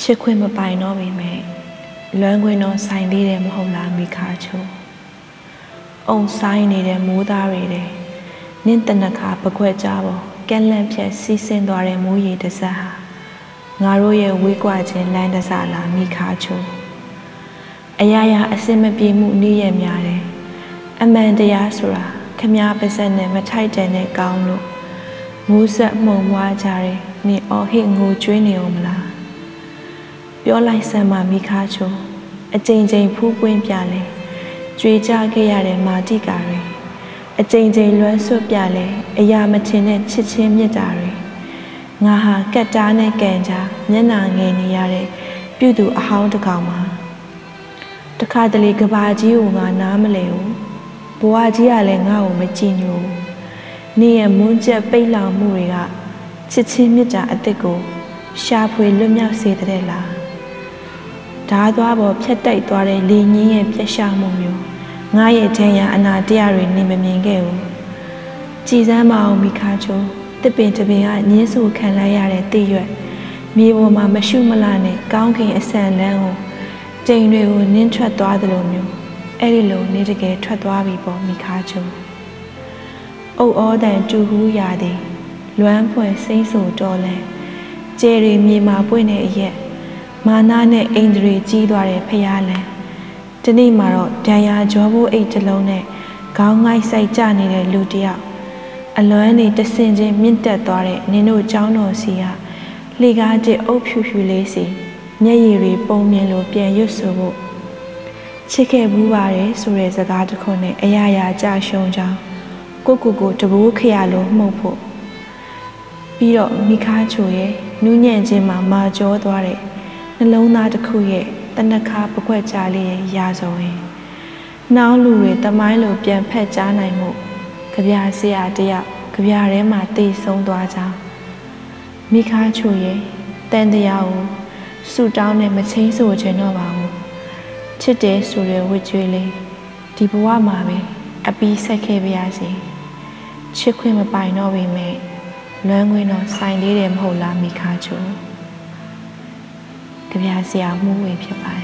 ချစ်ခွင့်မပိုင်တော့ပေမဲ့လွမ်းခွင့်တော့ဆိုင်သေးတယ်မဟုတ်လားမိခါချိုအုံဆိုင်နေတဲ့မိုးသားတွေတဲ့နင့်တနခါပခွက်ကြားပေါ်ကက်လန့်ဖြက်စီးဆင်းသွားတဲ့မိုးရေတစ်စက်ဟာငါတို့ရဲ့ဝေးကွာခြင်းလမ်းတစ်စားလားမိခါချိုအရာရာအစင်မပြေမှုနည်းရများတယ်အမှန်တရားဆိုတာခမားပါစက်နဲ့မထိုက်တန်တဲ့ကောင်းလို့မိုးဆက်မှုံဝါကြတယ်နင်အော်ဟစ်ငိုကြွေးနေအောင်မလား ပြောလိုက်စမ်းမမိခါချိုအကြိမ်ကြိမ်ဖူးပွင့်ပြလဲကြွေကြခဲ့ရတဲ့မာတိကာတွေအကြိမ်ကြိမ်လွမ်းဆွတ်ပြလဲအရာမချင်တဲ့ချစ်ချင်းမြတ်တာတွေငါဟာကက်တားနဲ့ကန်ကြမျက်နာငယ်နေရတဲ့ပြုသူအဟောင်းတစ်ကောင်မှာတခါတလေကဘာကြီးကိုငါနားမလဲဘူးဘဝကြီးကလည်းငါ့ကိုမကြည့်ညိုဘူးနေရမွန်းချက်ပိတ်လောင်မှုတွေကချစ်ချင်းမြတ်တာအစ်စ်ကိုရှာဖွေလွတ်မြောက်စေတဲ့လား ဓားသွားပေါ်ဖြတ်တိုက်သွားတဲ့လေညင်းရဲ့ပြက်ရှာမှုမျိုးငါရဲ့ထင်ရအနာတရားတွေနေမမြင်ခဲ့ဘူးကြည်စမ်းမအောင်မိခါချိုးတစ်ပင်တစ်ပင်ကညင်းဆူခံလိုက်ရတဲ့တည့်ရွက်မြေပေါ်မှာမရှုမလနဲ့ကောင်းခင်အဆန်လန်းကိုကျိန်တွေကိုနင်းထွက်သွားသလိုမျိုးအဲ့ဒီလိုနေတကယ်ထွက်သွားပြီပေါ့မိခါချိုးအုတ်ဩတန်တူဟူးရာသည်လွမ်းဖွယ်စိမ့်ဆူတော်လဲကျယ်ရီမြေမှာပွင့်တဲ့အရက် မာနနဲ့အိန္ဒြေကြီးသွားတဲ့ဖရာလန်ဒီနေ့မှာတော့ဒံယာကြောဘိုးအိတ်တစ်လုံးနဲ့ခေါင်းငိုက်ဆိုင်ကျနေတဲ့လူတယောက်အလွမ်းနေတဆင်ချင်းမြင့်တက်သွားတဲ့နင်တို့ចောင်းတော်စီကလှေကားတစ်အုပ်ဖြူဖြူလေးစီမျက်ရည်တွေပုံမြင်လို့ပြန်ရွတ်ဆိုဖို့ချစ်ခဲ့ဘူးပါတယ်ဆိုတဲ့စကားတစ်ခုနဲ့အရာရာကြရှုံးကြောင်းကိုကိုကိုတဘိုးခရလို့မှုတ်ဖို့ပြီးတော့မိခါချိုရဲ့နူးညံ့ခြင်းမှာမာကျော်သွားတဲ့ နှလုံးသားတစ်ခုရဲ့တနခါပကွက်ကြားလေးရဲ့ရာဇဝင်နှောင်းလူတွေတမိုင်းလိုပြန်ဖက်ကြားနိုင်မှုကြပြဆရာတယောက်ကြပြထဲမှာတည်ဆုံးသွားကြောင်းမိခါချိုရဲ့တန်တရားကိုဆူတောင်းနဲ့မချင်းဆိုခြင်းတော့ပါဘူးချစ်တယ်ဆိုတဲ့ဝစ်ကြွေးလေးဒီဘဝမှာပဲအပီးဆက်ခဲ့ပါရစေချစ်ခွင့်မပိုင်တော့ပေမဲ့လွမ်းခွင့်တော့ဆိုင်လေးတယ်မဟုတ်လားမိခါချို ကြပြဆရာမှုဝင်ဖြစ်ပါတယ်